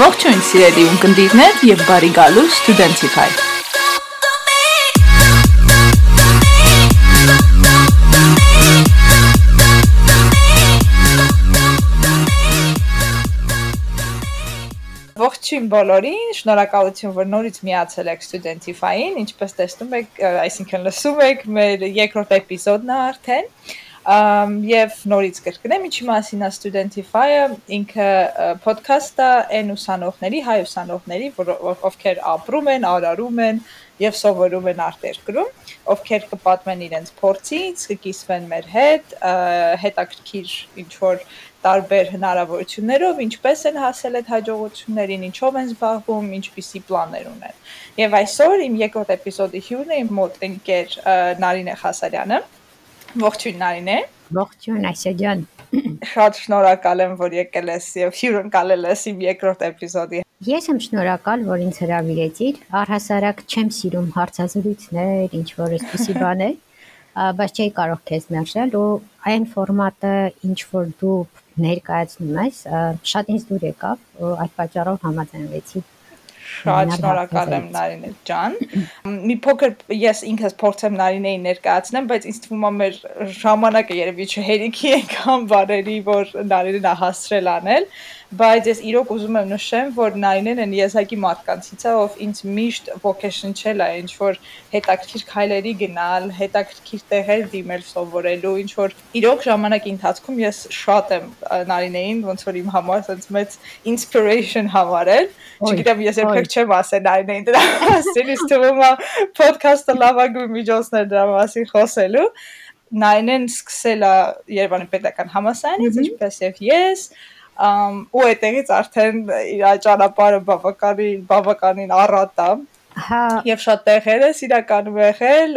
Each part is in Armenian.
Ողջույն սիրելի ունկնդիրներ եւ բարի գալու Studentify։ Ողջույն բոլորին, շնորհակալություն, որ նորից միացել եք Studentify-ին, ինչպես տեսնում եք, այսինքն լսում եք, մեր երկրորդ էպիզոդն է արդեն եւ նորից կրկնեմ ինչի մասին է Studentify-ը ինքը ոդքասթ է այն ուսանողների, հայ ուսանողների, ովքեր ապրում են, արարում են եւ սովորում են արտերկրում, ովքեր կպատմեն իրենց փորձից, կկիսվեն մեր հետ, հետաքրքիր ինչ որ տարբեր հնարավորություններով, ինչպես են հասել այդ հաջողություններին, ինչով են զբաղվում, ինչպիսի պլաններ ունեն։ Եվ այսօր իմ երկրորդ էպիզոդի հյուրն է իմ մոտ ընկեր Նարինե Խասարյանը։ Ողջույն Նարինե։ Ողջույն Այսիա ջան։ Շատ շնորհակալ եմ, որ եկել ես եւ հյուրընկալել ես իմ երկրորդ էպիզոդի։ Ես եմ շնորհակալ, որ ինձ հրավիրեցիր։ Առհասարակ չեմ սիրում հարցազրույցներ, ինչ որ էսպիսի բաներ, բայց չէի կարող քեզ մերժել ու այն ֆորմատը, ինչ որ դու ներկայացնում ես, շատ ինձ դուր եկավ այդ պատճառով համաձայնվեցի Շատ շնորհակալ եմ Նարինե ջան։ Մի փոքր ես ինքս փորձեմ Նարինեին ներկայացնեմ, բայց ինձ թվում է մեր ժամանակը երևի չհերիքի եկան բարերի, որ Նարինեն հասցրել անել բայց ես իրոք ուզում եմ նշեմ, որ Նայնեն են եզակի մարդկանցից է, ով ինձ միշտ ոգեշնչել է ինչ որ հետաքրքիր քայլերի գնալ, հետաքրքիր տեղեր դիմել սովորելու, ինչ որ իրոք ժամանակի ընթացքում ես շատ եմ Նարինեին ոնց որ իմ համար sense մեծ inspiration համարել։ Չգիտեմ, ես երբեք չեմ ասել Նարինեին դրա մասին, իսկ թվում է podcast-ը լավագույն միջոցն է դրա մասին խոսելու։ Նայնեն սկսել է Երևանի պետական համալսարանից, ինչպես եւ ես, ու այդտեղից արդեն իր ճանապարհը բավականին բավականին առատ է Հա եւ շատ տեղեր է իրականում եղել,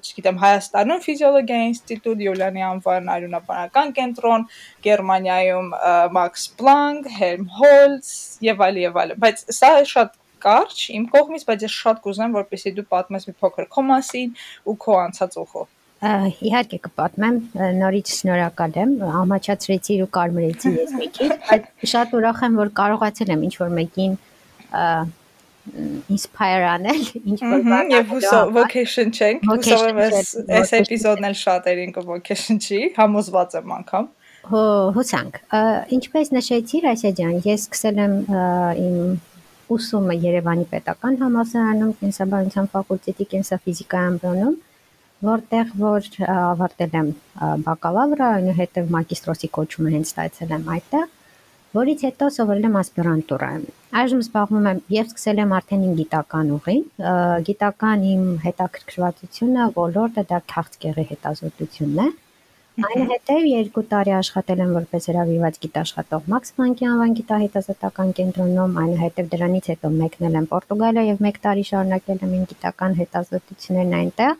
չգիտեմ Հայաստանում ֆիզիոլոգիա ինստիտուտ, Յուլիանի անվան արյունաբանական կենտրոն, Գերմանիայում Max Planck, Helmholtz եւ այլ եւ այլ։ Բայց սա շատ կարճ իմ կողմից, բայց ես շատ կուզեմ, որպեսզի դու պատմես մի փոքր քո մասին ու քո անցած ուղով։ Իհարկե կպատմեմ, նորից շնորհակալ եմ, ամաչացրեցի ու կարմրեցի ես մի քիչ, բայց շատ ուրախ եմ, որ կարողացել եմ ինչ-որ մեկին inspire անել, ինչ որ բան։ Եվ vocation չենք, հուսով եմ այս էպիզոդն էլ շատերին կvocation-չի, համոզված եմ անգամ։ Հո, հուսանք։ Ինչպես նշեցիր, Այսիա ջան, ես սկսել եմ իմ ուսումը Երևանի պետական համալսարանում, կենսաբանության ֆակուլտետի կենսաֆիզիկայի ամբիոնում որտեղ որ ավարտել եմ բակալավրը, այնուհետև մագիստրոսի կոչումը հենց ստացել եմ այդտեղ, որից հետո սովորել եմ ասպիրանտուրա։ Այժմ զբաղվում եմ եւ սկսել եմ արդեն իմ գիտական ուղին։ Գիտական իմ հետաքրքրվածությունը ոլորտը դա քաղցկեղի հետազոտությունն է։ Այնուհետև երկու տարի աշխատել եմ որպես հրավիրված գիտաշխատող Մաքս Պլանկի անվան գիտահետազոտական կենտրոնում, այնուհետև դրանից հետո մեկնել եմ Պորտուգալիա եւ 1 տարի շարունակել եմ իմ գիտական հետազոտություններն այնտեղ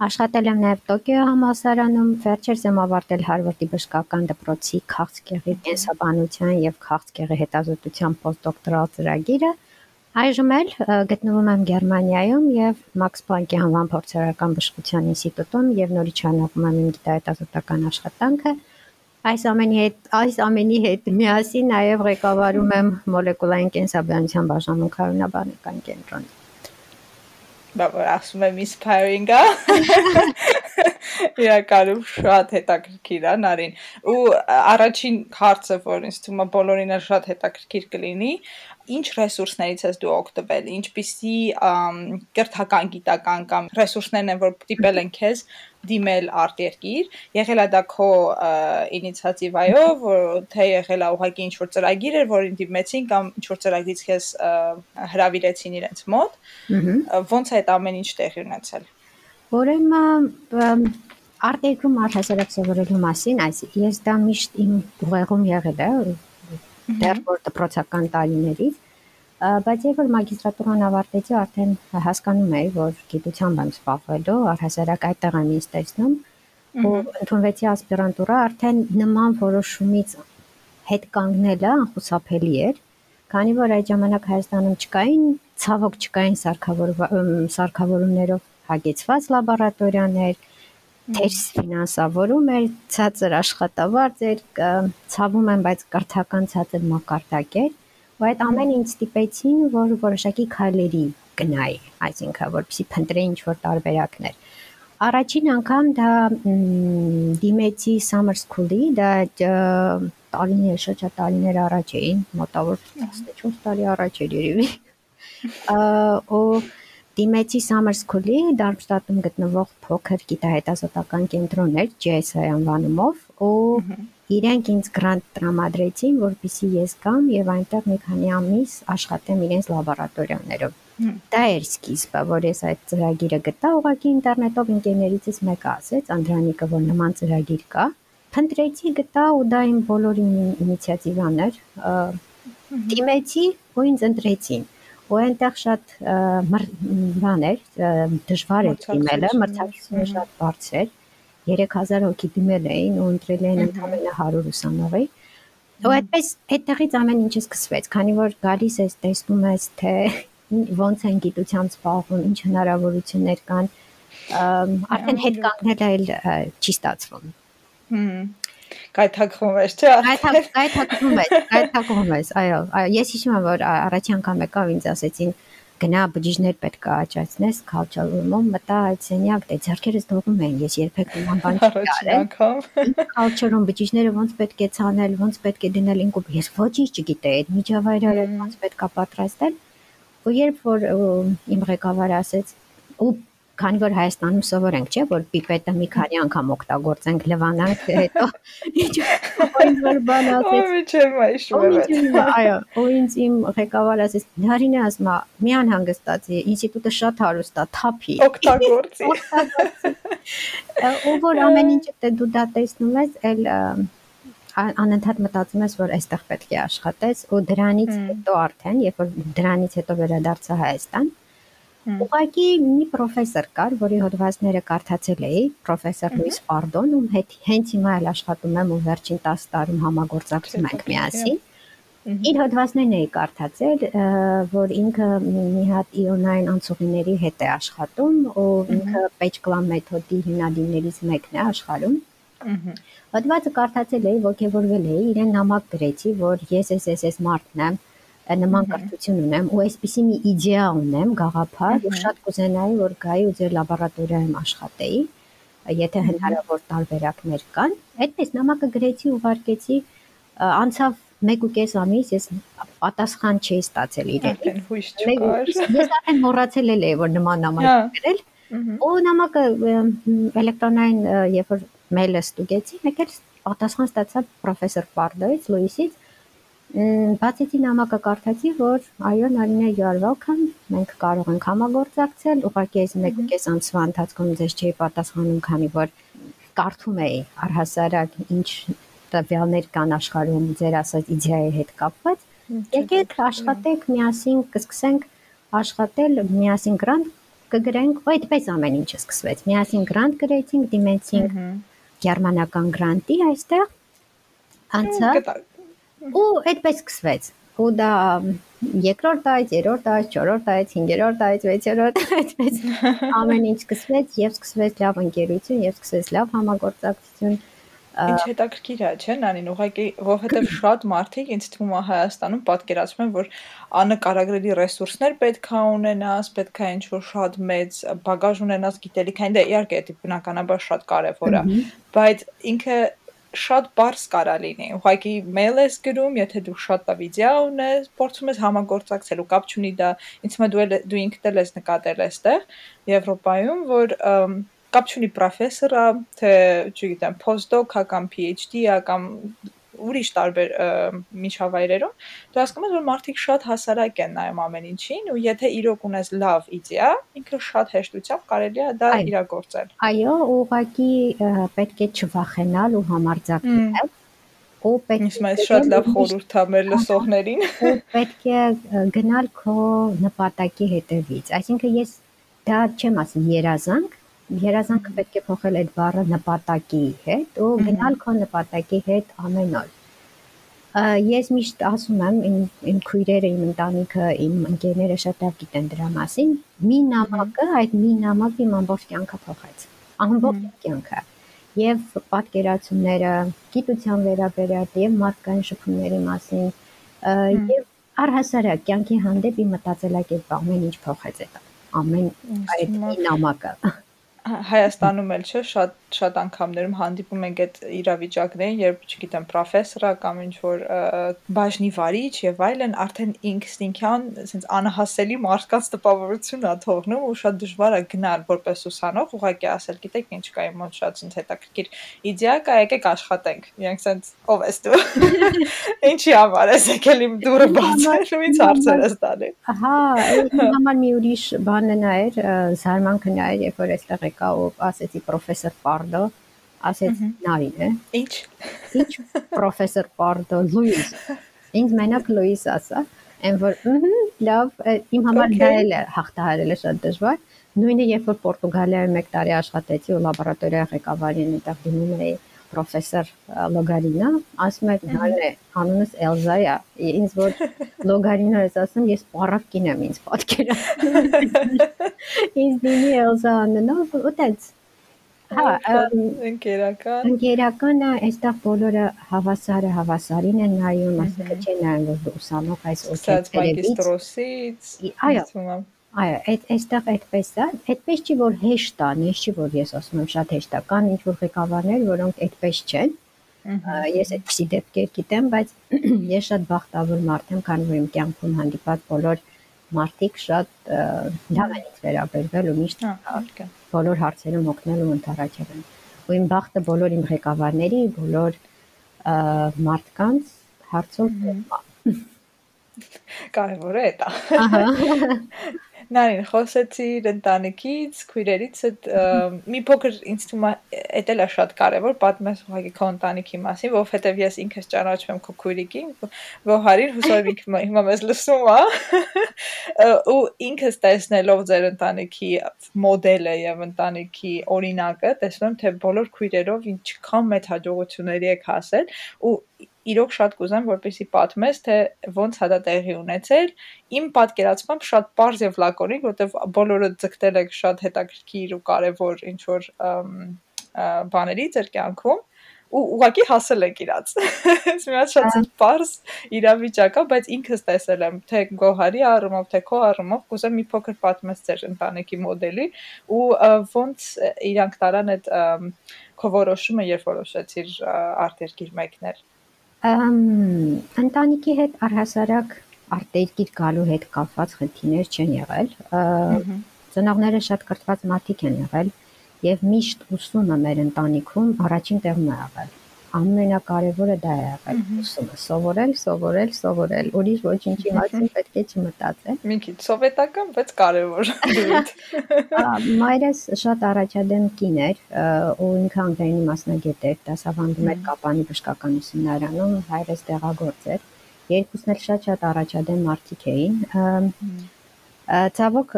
Աշխատել եմ նաև Տոկիո համալսարանում, վերջերս եմ ավարտել Հարվարդի բժշկական դպրոցի քաղցկեղի կենսաբանության եւ քաղցկեղի հետազոտության պոստդոկտորալ ծրագիրը։ Այժմ էլ գտնվում եմ Գերմանիայում եւ Max Planck-ի անվան փորձարարական բժշկության ինստիտուտում եւ նորից շարունակում եմ իմ գիտահետազոտական աշխատանքը։ Այս ամենի հետ այս ամենի հետ միասին նաև ղեկավարում եմ մոլեկուլային կենսաբանության բաժանում քարոնաբանական կենտրոն բա որ ասում եմ inspiring է իրականում շատ հետաքրքիր է նարին ու առաջին հարցը որ ինձ թվում է բոլորին էլ շատ հետաքրքիր կլինի ինչ ռեսուրսներից ես դու օգտվել, ինչպիսի կրթական գիտական կամ ռեսուրսներն են, որ տիպել են քեզ դիմել արտերկիր, եղել է դա քո ինիցիատիվայով, որ թե եղել է ուղղակի ինչ որ ծրագիր էր, որին դիմեցին կամ ինչ որ ծրագրից քեզ հրավիրեցին իրենց մոտ։ Ոնց է այդ ամեն ինչ տեղի ունեցել։ Ուրեմն արտերկրում առհասարակ սովորելու մասին, այս ես դա միշտ իմ ուղեղում եղել է, դեռ որ դպրոցական տարիներից, բայց երբ որ մագիստրատուրան ավարտեցի, արդեն հասկանում էի, որ գիտությամբ եմ զբաղվելու, առհասարակ այդտեղ եմ ինձ տեսնում ու ընդունվեցի ասպիրանտուրա, արդեն նման որոշումից հետ կանգնելը անխուսափելի էր, քանի որ այդ ժամանակ Հայաստանում չկային, ցավոք չկային սարքավորումներով հագեցված լաբորատորիաներ, թեր ֆինանսավորում էր, ցածր աշխատավարձ էր, ցավում եմ, բայց կրթական ցածր մակարդակ էր ու այդ ամենը ինձ ստիպեցին, որ որոշակի քայլերի գնայի, այսինքն որպեսի փնտրեի ինչ-որ տարբերակներ։ Առաջին անգամ դա դիմեցի Summer School-ի, դա տարիներ, շրջա տարիներ առաջ էին, մոտավոր 14 տարի առաջ էր երևի։ Ու դիմեցի Summer School-ի Դարմշտատում գտնվող փոքր գիտահետազոտական կենտրոն էր JSI անվանումով ու իրենք ինձ գրանտ տրամադրեցին, որպեսզի ես գամ եւ այնտեղ մի քանի ամիս աշխատեմ իրենց լաբորատորիաներով։ Դա էր սկիզբը, որ ես այդ ծրագիրը գտա, ուղղակի ինտերնետով ընկերներիցս մեկը ասեց, Անդրանիկը, որ նման ծրագիր կա, փնտրեցի, գտա ու դա իմ բոլորի ինիցիատիվան էր։ Դիմեցի ու ինձ ընտրեցին ու այնտեղ շատ բան էր, դժվար էր դիմելը, մրցակցությունը շատ բարձր էր 3000 հոգի դիմել էին ու ընտրել էին ընդամենը 100 ուսանողի։ Ու այդպես այդտեղից ամեն ինչը սկսվեց, քանի որ գալիս ես տեսնում ես թե ոնց են գիտությամբ զբաղվում, ինչ հնարավորություններ կան, արդեն հետ կանգնելը էլ չի ստացվում։ Հմ Կայթակվում ես, չէ՞։ Կայթակվում ես, կայթակվում ես, այո, այո, ես հիշում եմ, որ առաջի անգամ եկավ ինձ ասեցին, գնա բջիջներ պետք է աճացնես culture room-ում մտա այդ սենյակ դե ձեռքերս դողում են ես երբեք նման բան չկարել culture room բջիջները ոնց պետք է ցանել ոնց պետք է դնել ինքու ես ոչինչ չգիտեի այդ միջավայրը ոնց պետք է պատրաստել ու երբ որ իմ ղեկավարը ասեց ու քանի որ Հայաստանում սովոր ենք, չէ, որ պիպետը մի քանի անգամ օգտագործենք, լվանանք, հետո ինչ որ բան ասեց։ Այո, ու ինձ իմ ղեկավարը ասեց, Նարինե ասма, մի անհանգստացի, ինստիտուտը շատ հարուստ է, թափի։ Օգտագործի։ Ու որ ամեն ինչը դե դու դա տեսնում ես, էլ անընդհատ մտածում ես, որ այստեղ պետք է աշխատես ու դրանից հետո արդեն, երբ որ դրանից հետո վերադարձա Հայաստան, Ուղղակի մի պրոֆեսոր կար, որի հոդվածները կարդացել էի, պրոֆեսոր Լուիս Պարդոն, ում հետ հենց հիմա էլ աշխատում եմ ու վերջին 10 տարում համագործակցում ենք միասին։ Իր հոդվածներն էի կարդացել, որ ինքը մի հատ իոնային անցուղիների հետ է աշխատում ու ինքը Page-Clam մեթոդի հիմնադիրներից մեկն է աշխարհում։ Հոդվածը կարդացել էի, ողջևորվել էի, իրեն նամակ գրեցի, որ ես ես ես ես մարդն եմ, նման կրթություն ունեմ ու այսպիսի մի իդեա ունեմ, գաղափար, ու շատ կուզենայի, որ գայի ու ձեր լաբորատորիայում աշխատեի, եթե հնարավոր տարբերակներ կան։ Այդպես նամակը գրեցի, ուղարկեցի, անցավ 1.5 ամիս ես պատասխան չէի ստացել իրեն։ Արդեն հույս չկար։ Ես արդեն մոռացել էի, որ նման նամակ գրել։ Ու նամակը էլեկտրոնային, երբ որ մեյլը ստուգեցի, մեկ էլ պատասխան ստացա պրոֆեսոր Պարդոից, Լուիսից, Բացեցի նամակը կարդացի, որ այո, Նարինե you are welcome, մենք կարող ենք համագործակցել, ուղղակի այս 1.5 ամսվա ընթացքում ձեզ չէի պատասխանում, քանի որ կարդում էի առհասարակ ինչ տվյալներ կան աշխարհում ձեր ասած իդեայի հետ կապված։ Եկեք աշխատենք միասին, կսկսենք աշխատել, միասին գրանտ կգրենք, ու այդպես ամեն ինչը սկսվեց։ Միասին գրանտ գրեցինք, դիմեցինք գերմանական գրանտի այստեղ։ Անցա Ու այդպես սկսվեց։ Ու դա երկրորդ այց, երրորդ այց, չորրորդ այց, հինգերորդ այց, վեցերորդ այդպես ամեն ինչ սկսվեց եւ սկսվեց լավ ընկերություն եւ սկսվեց լավ համագործակցություն։ Ինչ հետաքրքիր է, չէ՞, Նանին, ուղղակի, որովհետեւ շատ մարդիկ ինձ թվում է Հայաստանում պատկերացնում են, որ անկարագրելի ռեսուրսներ պետք է ունենաս, պետք է ինչ-որ շատ մեծ բագաժ ունենաս գիտելիքային, դա իհարկե դա բնականաբար շատ կարեւոր է, բայց ինքը շատ բարձ կարա լինի։ Ուղղակի մեյլ ես գրում, եթե դու շատ լավ իդեա ունես, փորձում ես համագործակցել ու կապ չունի դա։ Ինձ է դու դու ինքդ էլ ես նկատել այստեղ Եվրոպայում, որ կապ չունի պրոֆեսորա, թե չգիտեմ, postdoc-ա կամ PhD-ա կամ ուրիշ տարբեր միջավայրերում, դու հասկանում ես, որ մարդիկ շատ հասարակ են նայում ամեն ինչին ու եթե իրոք ունես լավ իդեա, ինքը շատ հեշտությամբ կարելի է դա իրագործել։ Այո, ուղղակի պետք է չվախենալ ու համարձակվել ու պետք է շատ լավ խորհուրդ ա մեր լսողներին։ Ու պետք է գնալ քո նպատակի հետևից։ Այսինքն ես դա չեմ ասում երազանք, երազանքը պետք է փոխել այդ բառը նպատակի հետ ու գնալ քո նպատակի հետ ամեն օր։ Ես միշտ ասում եմ իմ իմ քույրերը, իմ ընտանիքը, իմ ընկերները շատ լավ գիտեն դրա մասին։ Մի նամակը, այդ մի նամակը իմ ամբողջ կյանքը փոխեց։ Ամբողջ կյանքը եւ պատկերացումները, գիտության վերաբերյալ եւ մարդկային շփումների մասին եւ առհասարակ կյանքի հանդեպ իմ մտածելակերպը ամեն ինչ փոխեց այդ ամեն այդ նամակը Հայաստանում էլ չէ շատ շատ անգամներում հանդիպում ենք այդ իրավիճակներին, երբ, չգիտեմ, պրոֆեսորա կամ ինչ որ բաժնի վարիչ եւ այլն արդեն ինքս ինքյան ասենց անհասելի մարդկանց տպավորություն ա թողնում ու շատ դժվար է գնալ որպես ուսանող, ուղղակի ասել, գիտեք, ինչ կա իմ մոտ շատ ինձ հետաքրքիր իդեա կա, եկեք աշխատենք։ Իրանք ասենց ով ես դու։ Ինչի համար ես եկել իմ դուրը բացել ու ինձ հարցեր ես տալի։ Ահա, համար մի ուրիշ բան նա էր, զարմանքը նա էր, երբ որ այստեղ եկա ու ասեցի պրոֆեսոր Պարդո, ասեց Նարին է։ Ինչ։ Ինչ պրոֆեսոր Պարդո Լուիս։ Ինձ մենակ Լուիս ասա, այն որ լավ, իմ համար դա էլ հաղթահարելը շատ դժվար։ Նույնը երբ որ Պորտուգալիայում 1 տարի աշխատեցի ու լաբորատորիա ղեկավարին այդտեղ դիմում էի պրոֆեսոր Լոգարինա, ասում էր նարն է, անունս Էլզա է։ Ինձ որ Լոգարինա ես ասում, ես պարավ կին եմ ինձ պատկերա։ Ինձ դիմի Էլզա անունով, ու տենց Հա, ընկերական։ Ընկերականը այստեղ բոլորը հավասարը հավասարին են նայում, ասել չեն նայում որ ուսանող այս օքեյ մագիստրոսից։ Այո։ Այո, այդ այստեղ այդպես է, այդպես չի որ հեշտ է, ես չի որ ես ասում եմ շատ հեշտ է, կան ինչ որ ղեկավարներ, որոնք այդպես չեն։ Ես այդպիսի դեպքեր գիտեմ, բայց ես շատ բախտավոր մարդ եմ, քանի որ իմ կյանքում հանդիպած բոլոր մարդիկ շատ լավ են ինձ վերաբերվել ու միշտ բոլոր հարցերում օգնել ու ընդառաջել են։ Ու իմ բախտը բոլոր իմ ղեկավարների, բոլոր մարդկանց հարցում կարևոր է դա։ Ահա։ Նարին, խոսեցիր ընտանիքից, քույրերիցդ, մի փոքր ինձ թվում է էդ էլ է շատ կարևոր պատմես ուղղակի քո ընտանիքի մասին, որովհետև ես ինքս ճանաչում եմ քո քույրիկին, Վոհարին, հուսով ինքը հիմա մեզ լսում է։ Ու ինքս տեսնելով ձեր ընտանիքի մոդելը եւ ընտանիքի օրինակը, տեսնում եմ, թե բոլոր քույրերով ինչքան մեծ հաջողությունների եք հասել ու իրոք շատ կուզեմ, որպեսի պատմես, թե ոնց հա դա տեղի ունեցել։ Իմ պատկերացմամբ շատ པարզ եւ լակոնիկ, որտեվ բոլորը ձգտել եք շատ հետաքրքիր ու կարեւոր ինչ որ բաների ձեր կյանքում ու ուղակի հասել եք իրաց։ Ես մի հատ շատ པարզ իրավիճակ է, բայց ինքս տեսել եմ թե Գոհարի առումով, թե քո առումով, կուզեմ մի փոքր պատմես ձեր ընտանիքի մոդելի ու ոնց իրանք տարան այդ քո որոշումը, երբ որոշեցիր արտերկիր մեկնել ընտանիքի հետ առհասարակ արտերկիր գալու հետ կապված խնդիրներ չեն եղել։ Ծնողները շատ կրթված մարդիկ են եղել եւ միշտ ուսումը մեր ընտանիքում առաջին տեղում է եղել ամենակարևորը դա է եղել ուսումը սովորել սովորել սովորել ուրիշ ոչինչի մասին պետք է չմտածել մի քիչ սովետական բայց կարևոր մայրս շատ առաջադեմ կին էր ու ինքը անգլերենի մասնագետ էր դասավանդում էր կապանի բժշկական ուսումնարանում հայրս տեղագործ էր երկուսն էլ շատ-շատ առաջադեմ մարդիկ էին Ցավոք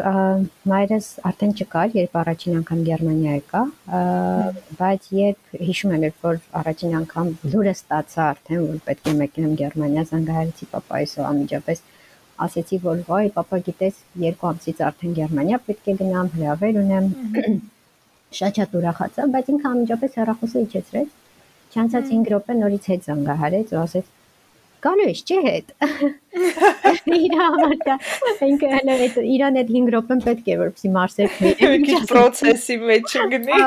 մայրս արդեն չկար, երբ առաջին անգամ Գերմանիա եկա, բայց երբ հիշում եմ, երբ որ առաջին անգամ լուրը ստացա արդեն, որ պետք է մեկնեմ Գերմանիա, զանգահարեցի papaիս ու անմիջապես ասեցի, որ վայ, papa գիտես, երկու ամսից արդեն Գերմանիա պետք է գնամ, հրավեր ունեմ։ Շատ-շատ ուրախացա, բայց ինքը անմիջապես հեռախոսը իջեցրեց։ Չանցած 5 րոպե նորից հետ զանգահարեց ու ասեց գալու ես չէ հետ։ Իր համար դա ինքը հələ այդ իրան այդ 5 րոպեն պետք է որպեսի մարսեք մի քիչ process-ի մեջ գնի։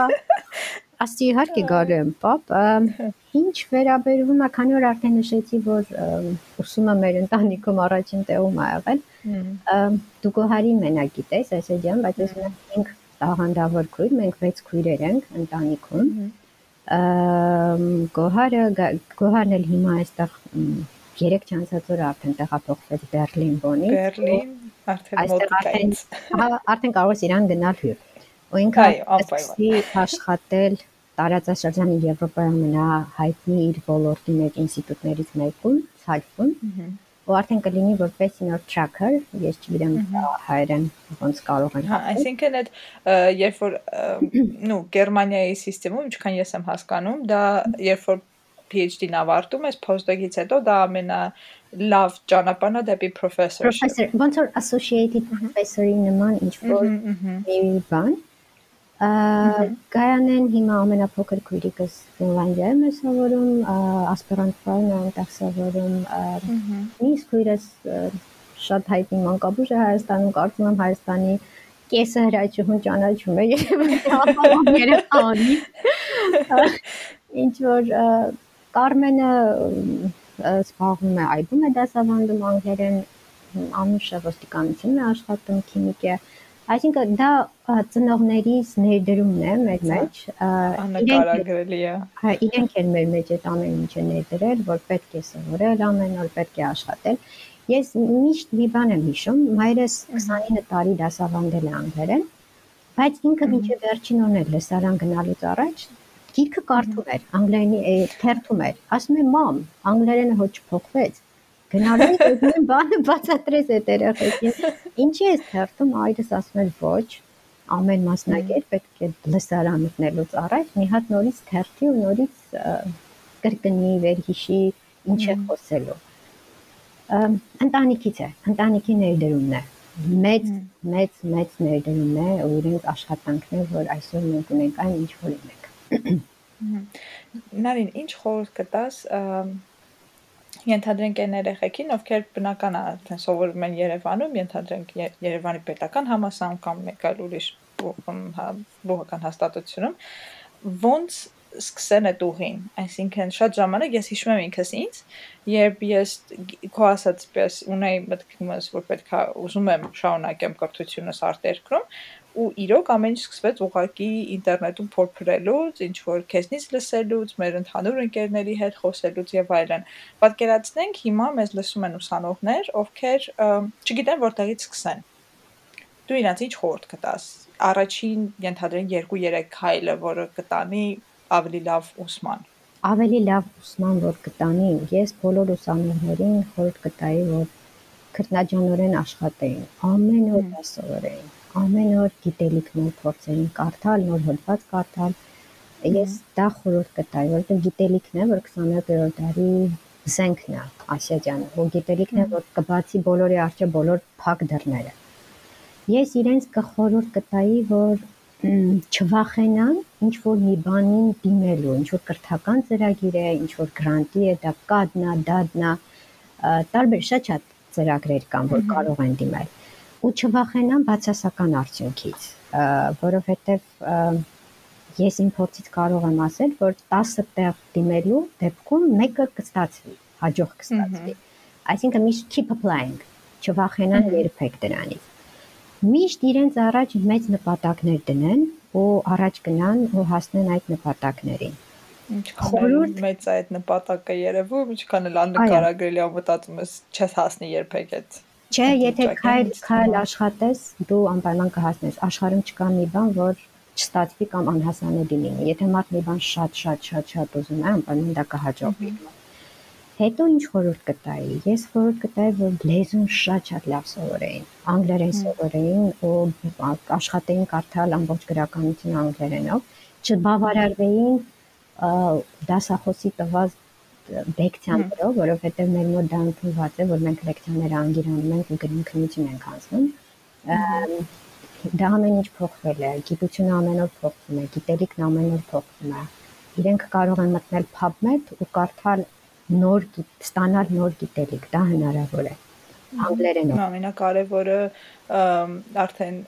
Աստի իհարկե գալու եմ, պապ։ Ինչ վերաբերվում է, քանի որ արդեն նշեցի, որ ուսումը մեր ընտանիքում առաջին տեղում ա եղել։ Դու գոհարի մենակ գիտես, այսօրյան, բայց ես ունեմ 5 տաղանդավոր քույր, մենք 6 քույրեր ենք ընտանիքում։ Գոհարը Գոհարն էլ հիմա այստեղ երեք չանցած օրը արդեն տեղափոխվեց Բերլին բոնի։ Բերլին, արդեն մոտիկայից։ Հա, արդեն կարող ես իրան գնալ հյուր։ Ու ինքը այսպեսի աշխատել տարածաշրջանի Եվրոպայի ամենահայտնի իր ոլորտի մեջ ինստիտուտներից մեկում, Սալֆում։ Ու արդեն կլինի որպես senior tracker, ես չգիտեմ հայերեն ոնց կարող են։ Հա, այսինքն այդ երբ որ նու Գերմանիայի համակարգում, ինչքան ես եմ հասկանում, դա երբ որ PhD-ն ավարտում ես, post-doc-ից հետո դա ամենա լավ ճանապարհն է դեպի professor։ Professor, ոնց որ associated professor-ի նման ինչ որ մի բան։ Գայանեն հիմա ամենափոքր քույրիկս Ֆինլանդիայում է սովորում, ասպիրանտ ֆայն է այնտեղ սովորում։ Իսկ քույրս շատ հայտնի մանկաբույժ է Հայաստանում, կարծում եմ Հայաստանի կեսը հրաչուհուն ճանաչում է երեխանի։ Ինչ որ Կարմենը զբաղվում է այբում է դասավանդում անգլերեն, Անուշը ոստիկանությունում է աշխատում, քիմիկ է։ Այսինքն դա ծնողներիս ներդրումն է մեր մեջ։ Անկարագրելի է։ Հա, իրենք են մեր մեջ այդ ամեն ինչը ներդրել, որ պետք է սովորել ամեն օր, պետք է աշխատել։ Ես միշտ մի բան եմ հիշում, մայրս 29 տարի դասավանդել է անգլերեն, բայց ինքը մինչև վերջին օրն էլ լեսարան գնալուց առաջ գիրքը կարդում էր, անգլերենի թերթում էր։ Ասում է՝ «Մամ, անգլերենը ոչ փոխվեց»։ Գնալու ես նույն բանը բացատրես այդ երեխեքին։ Ինչի՞ ես թերթում, այրս ասում էր՝ «Ոչ»։ Ամեն մասնագետ պետք է լեսարան մտնելուց առաջ մի հատ նորից թերթի ու նորից կրկնի, վերհիշի, ինչ է խոսելու ընտանիքից է, ընտանիքի ներդրումն է։ Մեծ, մեծ, մեծ ներդրումն է ու իրենց աշխատանքն է, որ այսօր մենք ունենք այն ինչ որ ունենք։ Նարին, ինչ խորհուրդ կտաս ենթադրենք այն երեխեքին, ովքեր բնական արդեն սովորում են Երևանում, ենթադրենք Երևանի պետական համալսարան կամ մեկ այլ ուրիշ բուհական հաստատությունում, ոնց սկսեն այդ ուղին։ Այսինքն շատ ժամանակ ես հիշում եմ ինքս ինձ, երբ ես քո ասած պես ունեի մտքումս, որ պետքա ուզում եմ շարունակեմ կրթությունս արտերկրում, ու իրոք ամեն ինչ սկսվեց ուղակի ինտերնետում փորփրելուց, ինչ որ քեզնից լսելուց, մեր ընդհանուր ընկերների հետ խոսելուց եւ այլն։ Պատկերացնենք հիմա մեզ լսում են ուսանողներ, ովքեր չգիտեն որտեղից սկսեն։ Դու իրանց ինչ խորհուրդ կտաս։ Առաջին ենթադրեն 2-3 քայլը, որը կտանի ավելի լավ ուսման։ Ավելի լավ ուսման որ կտանի, ես բոլոր ուսանողներին խորհուրդ կտայի, որ քրտնաջանորեն աշխատեին, ամեն օր դասովորեին, ամեն օր գիտելիք նոր փորձեին, կարդալ, նոր հոդված կարդալ։ Ես դա խորհուրդ կտայի, որովհետև գիտելիքն է, որ 21-րդ դարի զենքն է Ասիաջանը, որ գիտելիքն է, որ կբացի բոլորի արջը բոլոր փակ դռները։ Ես իրենց կխորհուրդ կտայի, որ չվախենան ինչ որ մի բանին դիմելու, ինչ որ կրթական ծրագիր է, ինչ որ գրանտի է, դա կադնա, դադնա, տարբեր շատ-շատ ծրագրեր կան, որ կարող են դիմել ու չվախենան բացասական արդյունքից, որովհետև ես իմ փորձից կարող եմ ասել, որ 10 տեղ դիմելու դեպքում մեկը կստացվի, հաջող կստացվի։ Այսինքն միշտ keep applying, չվախենան երբեք դրանից միշտ իրենց առաջ մեծ նպատակներ դնեն ու առաջ գնան ու հասնեն այդ նպատակներին։ Ինչքան մեծ այդ նպատակը երևում, ինչքան էլ աննկարագրելի է մտածում ես, չես հասնի երբեք այդ Չէ, եթե քայլ քայլ աշխատես, դու անպայման կհասնես։ Աշխարհում չկա մի բան, որ չստացվի կամ անհասանելի լինի։ Եթե մարդ մի բան շատ շատ շատ շատ ուզում է, անպայման դա կհաջողվի։ Հետո ինչ խորհուրդ կտայի։ Ես խորհուրդ կտայի, որ լեզուն շատ-շատ լավ սովորեին, անգլերեն սովորեին ու աշխատեին կարդալ ամբողջ գրականությունը անգլերենով, չբավարարվեին դասախոսի տված լեկցիաներով, որովհետև մեր մոտ դա ընդունված է, որ մենք լեկցիաները անգիրանում ենք ու գրում քննություն ենք անցնում։ Դա ամեն ինչ փոխվել է, գիտությունը ամեն օր փոխվում է, գիտելիքն ամեն օր փոխվում է։ Իրենք կարող են մտնել PubMed ու կարդալ նոր ստանալ նոր գիտելիք, դա հնարավոր է անգլերենով։ Ամենակարևորը արդեն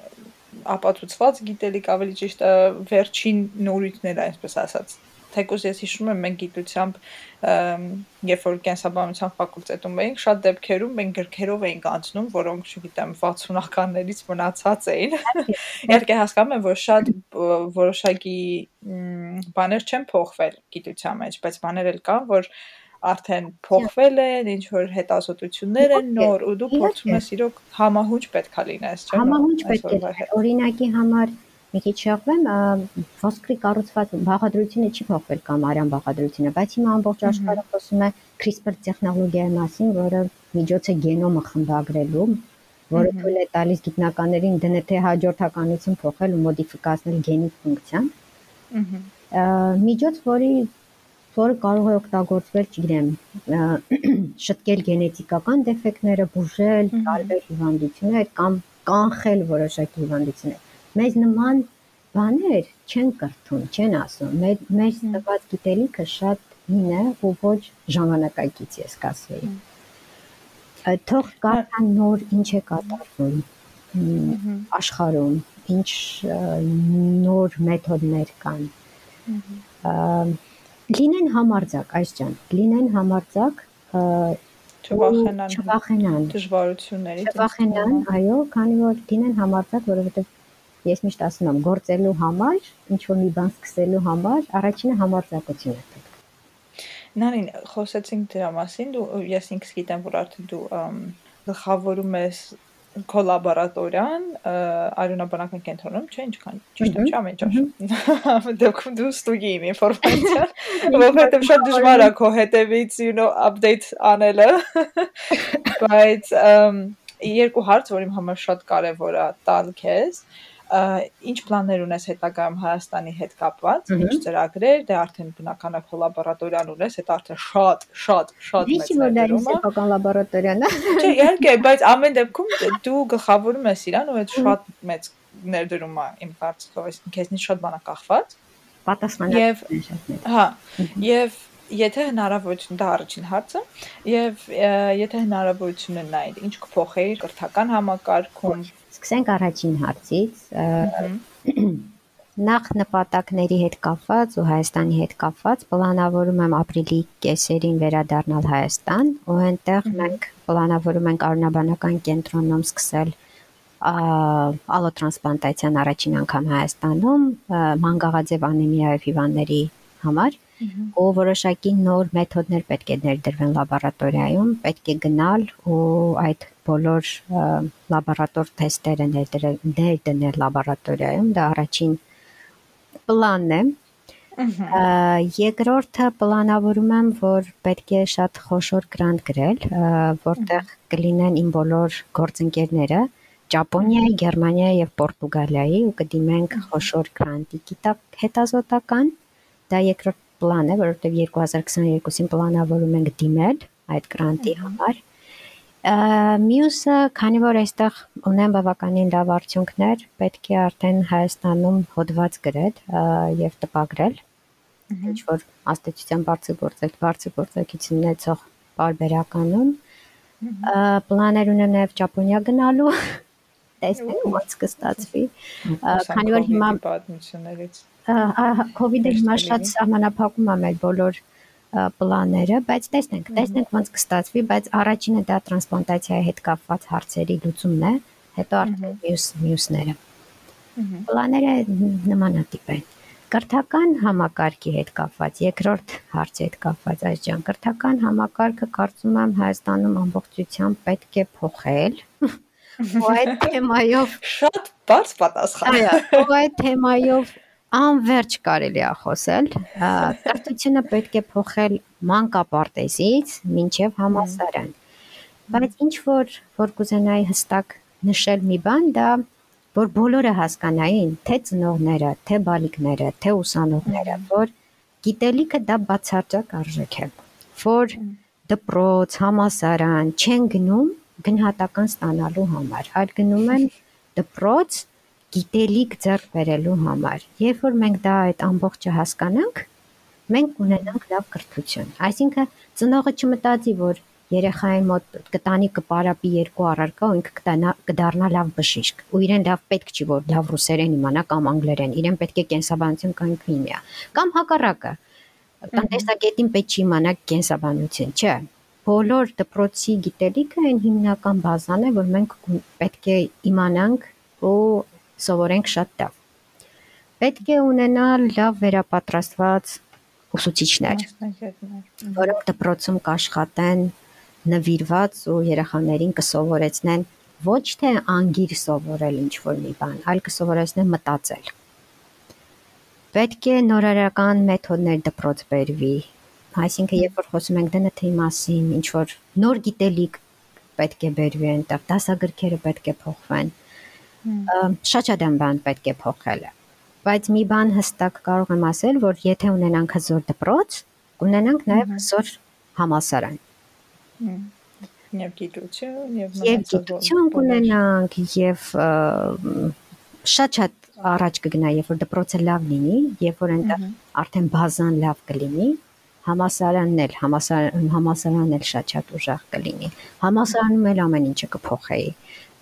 ապացուցված գիտելիք ավելի ճիշտ վերջին նորույթները, այսպես ասած թեկուզ ես հիշում եմ մենք գիտությամբ երբ որ կենսաբանության ֆակուլտետում էինք շատ դեպքերում մենք գրքերով էինք անցնում որոնք չգիտեմ 60-ականներից մնացած էին իհարկե հասկանում եմ որ շատ որոշակի բաներ չեն փոխվել գիտության մեջ բայց բաներ էլ կան որ արդեն փոխվել են, ինչ որ հետազոտություններ են նոր ու դու փորձում ես իրոք համահունչ պետքա լինես, չէ՞։ Համահունչ պետք է։ Օրինակի համար մի քիչ շեղվեմ, ոսկրի կառուցված բաղադրությունը չի փոխվել կամ արյան բաղադրությունը, բայց հիմա ամբողջ աշխարհը խոսում է CRISPR տեխնոլոգիայի մասին, որը միջոց է գենոմը խմբագրելու, որը թույլ է տալիս գիտնականներին դնթե հաջորդականություն փոխել ու մոդիֆիկացնել գենի ֆունկցիան։ Միջոց, որի որը կարող է օգտագործվել, չգիտեմ, շտկել գենետիկական դեֆեկտները, բուժել տարբեր հիվանդություններ կամ կանխել որոշակի հիվանդություններ։ Մեզ նման բաներ չեն կրթում, չեն ասում։ Մեր մեր տված գիտելիքը շատ հին է ու ոչ ժամանակակից ես կասեի։ Թող կարան նոր ինչ է կատարվում աշխարհում, ինչ նոր մեթոդներ կան։ Լինեն համարձակ, այս ջան, լինեն համարձակ չվախենան չվախենան դժվարություններից չվախենան այո քանի որ դինեն համարձակ որովհետև ես միշտ ասում եմ գործելու համար ինչ որ մի բան սկսելու համար առաջինը համարձակություն է պետք նարին խոսեցինք դրա մասին դու ես ինքս գիտեմ որ արդեն դու գլխավորում ես քո լաբորատորիան արյունաբանական կենտրոնում, չէ՞, ինչքան ճիշտ եմ, չէ՞, ամեն ինչ։ Դուք դու ստուգի իմ ինֆորմացիան, որովհետև շատ դժվար է քո հետևից, you know, update անելը։ Բայց երկու հարց, որ իմ համար շատ կարևոր է տալ քեզ, ինչ պլաններ ունես հետագայում Հայաստանի հետ կապված, ինչ ծրագրեր, դե արդեն բնականաբար կոլաբորատորիան ունես, դա արդեն շատ, շատ, շատ մեծ ներդրում է։ Սեփական լաբորատորիան է։ Չէ, իհարկե, բայց ամեն դեպքում դու գլխավորում ես իրան ու այդ շատ մեծ ներդրում է իմ կարծիքով, այսինքն քեզնից շատ բան է կախված։ Պատասխանատվություն շատ մեծ։ Հա, եւ եթե հնարավորություն դա առաջին հարցը եւ եթե հնարավորություն ունենայիր ինչ կփոխեիր կրթական համակարգում Սկսենք առաջին հարցից։ Նախ նպատակների հետ կապված ու Հայաստանի հետ կապված պլանավորում եմ ապրիլի կեսերին վերադառնալ Հայաստան ու այնտեղ մենք պլանավորում ենք արունաբանական կենտրոնում սկսել ալոտրանսպլանտացիան առաջին անգամ Հայաստանում մանգաղաձև անեմիայով հիվանդների համար ու որոշակի նոր մեթոդներ պետք է ներդրվեն լաբորատորիայում, պետք է գնալ ու այդ բոլոր լաբորատոր թեստերը ներդնել լաբորատորիայում, դա առաջին պլանն է։ Երկրորդը պլանավորում եմ, որ պետք է շատ խոշոր գրանտ գրել, որտեղ կլինեն իմ բոլոր գործընկերները Ճապոնիայի, Գերմանիայի եւ Պորտուգալիայի ու կդիմենք խոշոր գրանտի գիտակ հետազոտական։ Դա երկրորդ պլան է, որովհետև 2022-ին պլանավորում ենք դիմել այդ գրանտի համար։ Մյուսը, քանի որ այստեղ ունեն բավականին լավ արդյունքներ, պետք է արդեն Հայաստանում հոդված գրել եւ տպագրել ինչ որ աստեցության բարձր գործել, բարձր գործակցություն ունեցող բարբերականում պլաներ ունեմ նաև Ճապոնիա գնալու տեսնենք ոնց կստացվի քանի որ հիմա պատմություններից COVID-ը հիմա շատ սահմանափակում է մեր բոլոր պլանները, բայց տեսնենք, տեսնենք ոնց կստացվի, բայց առաջինը դա տրանսպլանտացիայի հետ կապված հարցերի լուծումն է, հետո արդեն մյուս մյուսները։ Պլանները նմանատիպ են։ Կրթական համակարգի հետ կապված, երկրորդ հարցի հետ կապված այս ջան, կրթական համակարգը կարծում եմ Հայաստանում ամբողջությամբ պետք է փոխել։ Ու այդ թեմայով շատ բարձ պատասխան։ Այո, ու այդ թեմայով անverջ կարելի է խոսել։ Կրթությունը պետք է փոխել մանկապարտեզից մինչև համալսարան։ Բայց ինչ որ որ կուզենայի հստակ նշել մի բան, դա որ բոլորը հասկանային, թե ծնողները, թե բալիկները, թե ուսանողները, որ գիտելիքը դա բացարձակ արժեք է, որ դպրոց, համասարան չեն գնում գնահատական ստանալու համար, այլ գնում են դպրոց գիտելիք ձեռք բերելու համար։ Երբ որ մենք դա այդ ամբողջը հասկանանք, մենք կունենանք լավ կրթություն։ Այսինքն ծնողը չմտածի, որ երեխային մոտ կտանի կպարապի երկու առարկա ու ինքը կտանա կդառնա լավ բժիշկ։ Ու իրեն լավ պետք չի որ լավ ռուսերեն իմանա կամ անգլերեն, իրեն պետք է կենսաբանություն կամ քիմիա։ Կամ հակառակը։ Տնտեսագետին պետք չի իմանա կենսաբանություն, չէ։ Բոլոր դպրոցի գիտելիքը այն հիմնական բազան է, որ մենք պետք է իմանանք ու սովորենք շատ լավ։ Պետք է ունենալ լավ վերապատրաստված ուսուցիչներ, որոնք դպրոցում կաշխատեն նվիրված ու երեխաներին կսովորեցնեն ոչ թե անգիր սովորել ինչ որ մի բան, այլ կսովորեցնեն մտածել։ Պետք է նորարարական մեթոդներ դպրոց բերվի։ Այսինքն, երբ որ խոսում ենք ԴՆԹ-ի մասին, ինչ որ նոր գիտելիք պետք է բերվի այնտեղ, դասագրքերը պետք է փոխվեն շաչադեմ բան պետք է փոխել։ Բայց մի բան հստակ կարող եմ ասել, որ եթե ունենանք հզոր դպրոց, կունենանք նաև հզոր համալսարան։ Եվ գիտություն, եւ եւ գիտություն կունենանք եւ շատ-շատ առաջ կգնա, երբ որ դպրոցը լավ լինի, երբ որ այնտեղ արդեն բազան լավ կլինի, համասարանն էլ համասարան համասարանն էլ շատ-շատ ուժեղ կլինի։ Համասարանում էլ ամեն ինչը կփոխեի,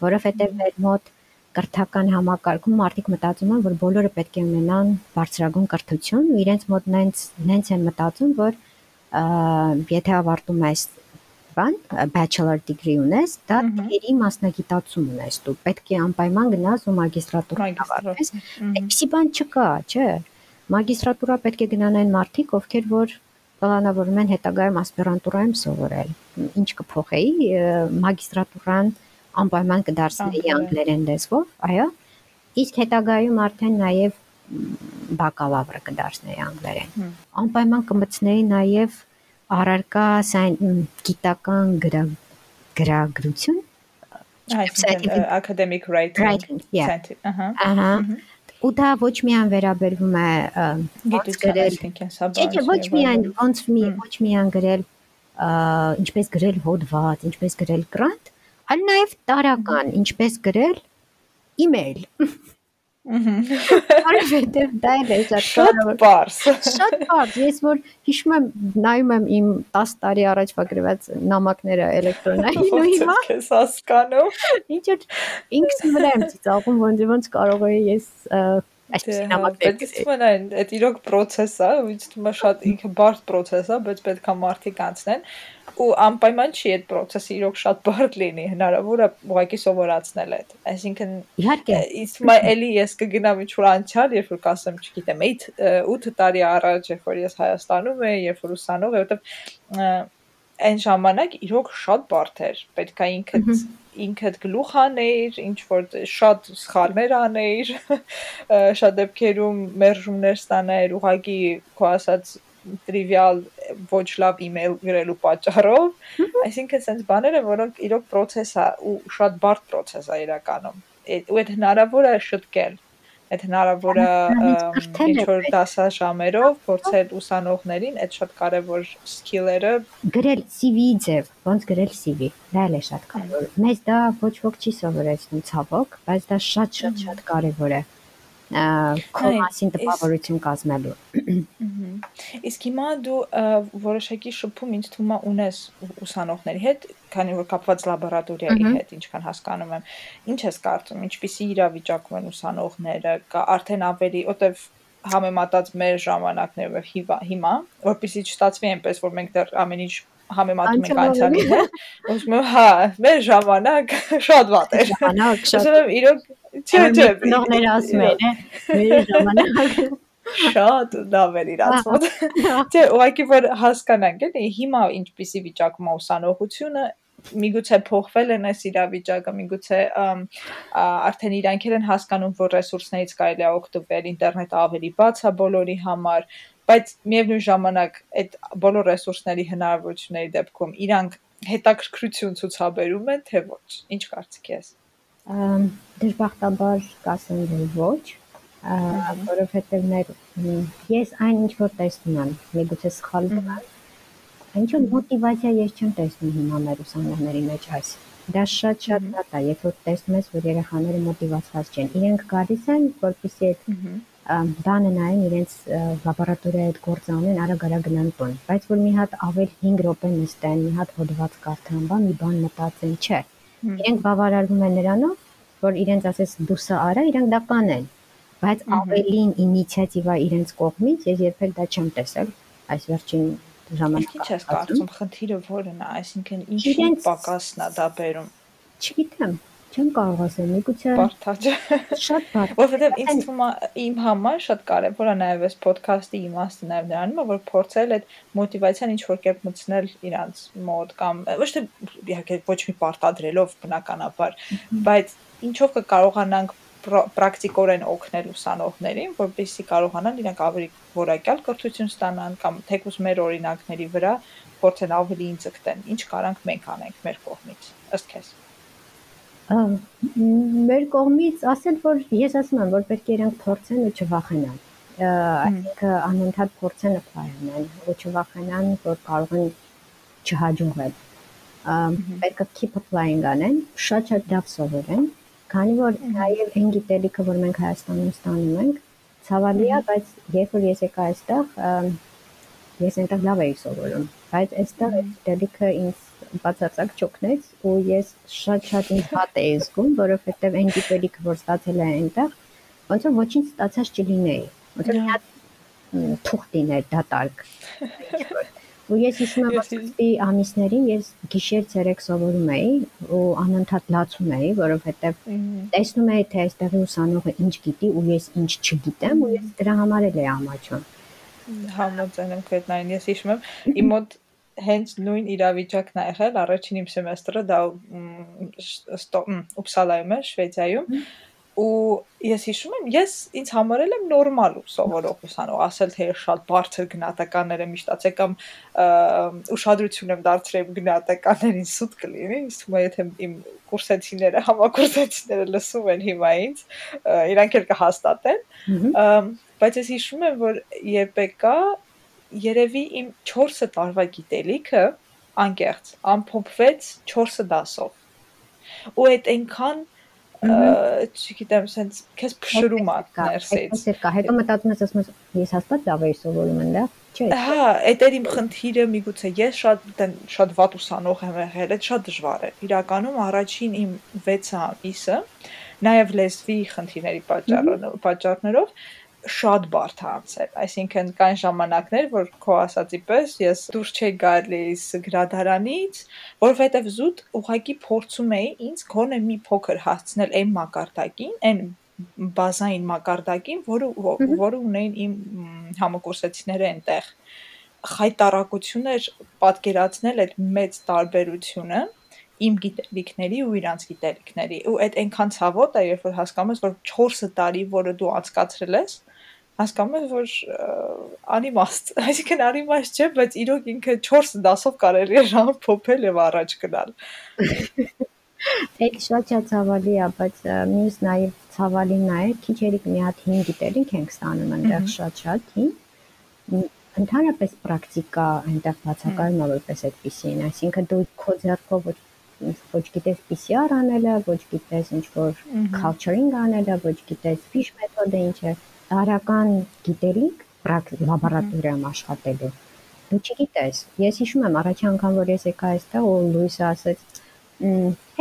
որովհետև մեր մոտ կրթական համակարգում մարդիկ մտածում են, որ բոլորը պետք է ունենան բարձրագույն կրթություն, ու իրենց մոտ նենց նենց են մտածում, որ եթե ավարտում ես բան, bachelor degree ունես, դա թերի մասնագիտացում ունես դու։ Պետք է անպայման գնաս ու մագիստրատուրա ավարտես։ Այդպիսի բան չկա, չէ։ Մագիստրատուրա պետք է գնան այն մարդիկ, ովքեր որ պլանավորում են հետագայում ասպիրանտուրայում սովորել։ Ինչ կփոխեի, մագիստրատուրան անպայման կդարձնեի անգլերեն լեզվով, այո։ Իսկ հետագայում արդեն նաև բակալավրը կդարձնեի անգլերեն։ Անպայման կմտցնեի նաև առարկա գիտական գրագրություն Այսինքն academic writing, writing ահա։ Ահա։ Ու դա ոչ միայն վերաբերվում է գիտության, չէ, ոչ միայն ոնց մի ոչ միայն գրել, ինչպես գրել հոդված, ինչպես գրել կրանտ, այլ նաև տարական, ինչպես գրել email։ Որովհետև դա էլ է շատ կարևոր։ Բարձ։ Շատ բարձ։ Ես որ հիշում եմ, նայում եմ իմ 10 տարի առաջ վագրված նամակները էլեկտրոնային ու հիմա քեզ հասկանում։ Ինչ ինքս վրա եմ ծիծաղում, ոնց ոնց կարող էի ես այսպեսի նամակներ։ Բայց ինձ այն այդ իրոք process է, ինձ թվում է շատ ինքը բարդ process է, բայց պետք է մարդիկ անցնեն ու անպայման չի այդ process-ը իրոք շատ բարդ լինի, հնարավոր է ուղղակի սովորացնել այդ։ Այսինքն իհարկե ինձ թվում է էլի ես կգնամ ինչ-որ անցյալ, երբ որ կասեմ, չգիտեմ, 8 տարի առաջ, երբ որ ես Հայաստանում էի, երբ որ ուսանող էի, որովհետև այն ժամանակ իրոք շատ բարդ էր։ Պետք է ինքդ ինքդ գլուխ աներ, ինչ որ շատ սխալներ աներ, շատ դեպքերում մերժումներ ստաներ, ուղղակի քո ասած տրիվիալ ոչ լավ email գրելու պատճառով, այսինքն sense բաները, որոնք իրոք process է ու շատ բարդ process է իրականում։ Ու այդ հնարավոր է շտկել այդ հնարավոր է ինչ որ դասաժամերով փորձել ուսանողներին այդ շատ կարևոր սկիլերը գրել CV-ի ձև, ոնց գրել CV, դա էլ է շատ կարևոր։ Մեզ դա ոչ ոք չի սովորեցնում ցավոք, բայց դա շատ շատ շատ կարևոր է քո մասին տպավորություն կազմելու։ Իսկ հիմա դու որոշակի շփում ինձ թվում է ունես ուսանողների հետ, քանի որ կապված լաբորատորիայի հետ, ինչքան հասկանում եմ։ Ինչ ես կարծում, ինչպիսի իրավիճակում են ուսանողները, կա արդեն ավելի, որտեվ համեմատած մեր ժամանակներով հիմա, որpիսի չստացվի այնպես, որ մենք դեռ ամեն ինչ համեմատում ենք անցյալի հետ, ասում եմ, հա, մեր ժամանակ շատ վատ էր։ Ժամանակ շատ։ Ասում եմ, իրոք Չէ, չէ, նողները ասում են, մեր ժամանակ շատ լավ էր իրացված։ Չէ, ուղղակի որ հասկանանք, էլի հիմա ինչպիսի վիճակում է ուսանողությունը, միգուցե փոխվել են այս իրավիճակը, միգուցե արդեն իրանք են հասկանում, որ ռեսուրսներից կարելի է օգտվել, ինտերնետը ավելի բաց է բոլորի համար, բայց միևնույն ժամանակ այդ բոլոր ռեսուրսների հնարավորությունների դեպքում իրանք հետաքրքրություն ցուցաբերում են, թե ոչ։ Ինչ կարծիք ես դժբախտաբար կասեմ ոչ, որովհետև մեր ես այն ինչ որ տեսնում եմ, միգուցե սխալ եմ, ինչ որ մոտիվացիա ես չեմ տեսնում հիմա մեր ուսանողների մեջ այս։ Դա շատ շատ լավ է, երբ որ տեսնում ես, որ երեխաները մոտիվացված չեն։ Իրենք գալիս են, որպեսզի այդ բանը նայեն իրենց լաբորատորիայի այդ գործը անեն, արագ-արագ գնան տուն։ Բայց որ մի հատ ավել 5 րոպե նստեն, մի հատ հոդված կարդան, բան մի բան մտածեն, չէ Իրենք բավարարվում են նրանով, որ իրենց ասես դու սա արա, իրենք դա կանեն։ Բայց ավելին ինիցիատիվա իրենց կողմից ես երբեք դա չեմ տեսել այս վերջին ժամանակը։ Ինչ ես կարծում, խնդիրը որն է, այսինքն ինչու պակասն է դա բերում։ Չգիտեմ, չեմ կարող ասել, միգուցե բարթաճ։ Շատ բարդ։ Որովհետև ինձ թվում է իմ համար շատ կարևոր է նաև այս ոդքասթի իմաստը նաև նրանում է, որ փորձել այդ մոտիվացիան ինչ որ կերպ մտցնել իրանց մոտ կամ ոչ թե իհարկե ոչ մի պարտադրելով բնականաբար, բայց ինչով կկարողանանք պրակտիկորեն օգնել ուսանողներին, որպեսզի կարողանան իրենք ավելի որակյալ կրթություն ստանան կամ թեկուզ մեր օրինակների վրա փորձեն ավելի ինձգտեն, ինչ կարանք մենք անենք մեր կողմից, ըստ քեզ մեր կողմից ասել, որ ես ասում եմ, որ պետք է իրենք փորձեն ու չվախենան։ Այսինքն անընդհատ փորձեն apply անեն ու չվախենան, որ կարող են չհաջողել։ Պետք է keep applying անեն, շատ-շատ լավ սովորեն Քանի որ նաև այն գիտելիքը, որ մենք Հայաստանում ստանում ենք, ցավալի է, բայց երբ որ ես եկա այստեղ, ես այնտեղ լավ էի սովորում, բայց այստեղ այդ գիտելիքը ինձ բացարձակ չօգնեց ու ես շատ-շատ ինձ հատ էի զգում, որովհետև այն գիտելիքը, որ ստացել եմ այնտեղ, ոնց որ ոչինչ ստացած չլինեի։ Ոնց որ հատ թուղթ լիներ դատարկ։ Ու ես հիշում եմ, սկզբի ամիսներին ես գիշեր-ցերեկ սովորում էի ու անընդհատ լացում էի, որովհետև տեսնում էի, թե այստեղի ուսանողը ինչ գիտի ու ես ինչ չգիտեմ ու ես դրա համար էլ էի ամաչում։ Համաձայն եմ քետնային, ես հիշում եմ իմ մոտ հենց նույն իրավիճակն ա եղել առաջին իմ սեմեստրը դա Ուպսալայում է Շվեդիայում ու ես հիշում եմ ես ինձ համարել եմ նորմալ սովորող ուսանող ասել թե շատ բարձր գնահատականներ եմ իշտացել կամ ուշադրություն եմ դարձրել գնահատականներին սուտ կլինի ինձ թվում է եթե իմ կուրսեցիները համակուրսեցիները լսում են հիմա ինձ իրանք էլ կհաստատեն բայց ես հիշում եմ որ երբ եկա երևի իմ 4 տարվա գիտելիքը անկեղծ ամփոփվեց 4 դասով։ Ու այդ այնքան չգիտեմ, sense քեզ փշրում է ներսից։ կա, հետո մտածում ես, ասում ես ես հաստատ լավ էի սովորում այնտեղ։ Չէ։ Հա, այդ էր իմ խնդիրը, միգուցե ես շատ շատ վատ ուսանող եմ եղել, այդ շատ դժվար է։ Իրականում առաջին իմ 6 ամիսը նաև լեզվի խնդիրների պատճառով շատ բարդ է անցել։ Այսինքն կային ժամանակներ, որ քո ասածի պես ես դուրս չէի գալիս գրադարանից, որովհետև զուտ ուղակի փորձում էի ինձ գոնե մի փոքր հասցնել այն մակարդակին, այն բազային մակարդակին, որը որը ունեին իմ համակուրսեցիները այնտեղ խայտարակություն էր պատկերացնել այդ մեծ տարբերությունը իմ գիտելիքների ու իրանց գիտելիքների ու այդ այնքան ցավոտ է երբ որ հասկանում ես որ 4 տարի որը դու անցկացրել ես հասկանում ես, որ անիմաստ, այսինքն անիմաստ չէ, բայց իրոք ինքը 4 դասով կարելի է ժամ փոփել եւ առաջ գնալ։ Այդ շատ շատ ցավալի է, բայց մյուս նաեւ ցավալին նա է, քիչ երիկ մի հատ հին գիտելիք ենք ստանում այնտեղ շատ-շատ հին։ Ընդհանրապես պրակտիկա այնտեղ բացակայում է որպես այդպեսին, այսինքն դու քո ձեռքով ոչ ոչ գիտես PCR անելը, ոչ գիտես ինչ որ culturing անելը, ոչ գիտես fish մեթոդը ինչ է, տարական գիտելիք լաբորատորիայում աշխատելու դու չգիտես ես հիշում եմ առաջի անգամ որ ես եկա այստեղ ու Լուիսը ասեց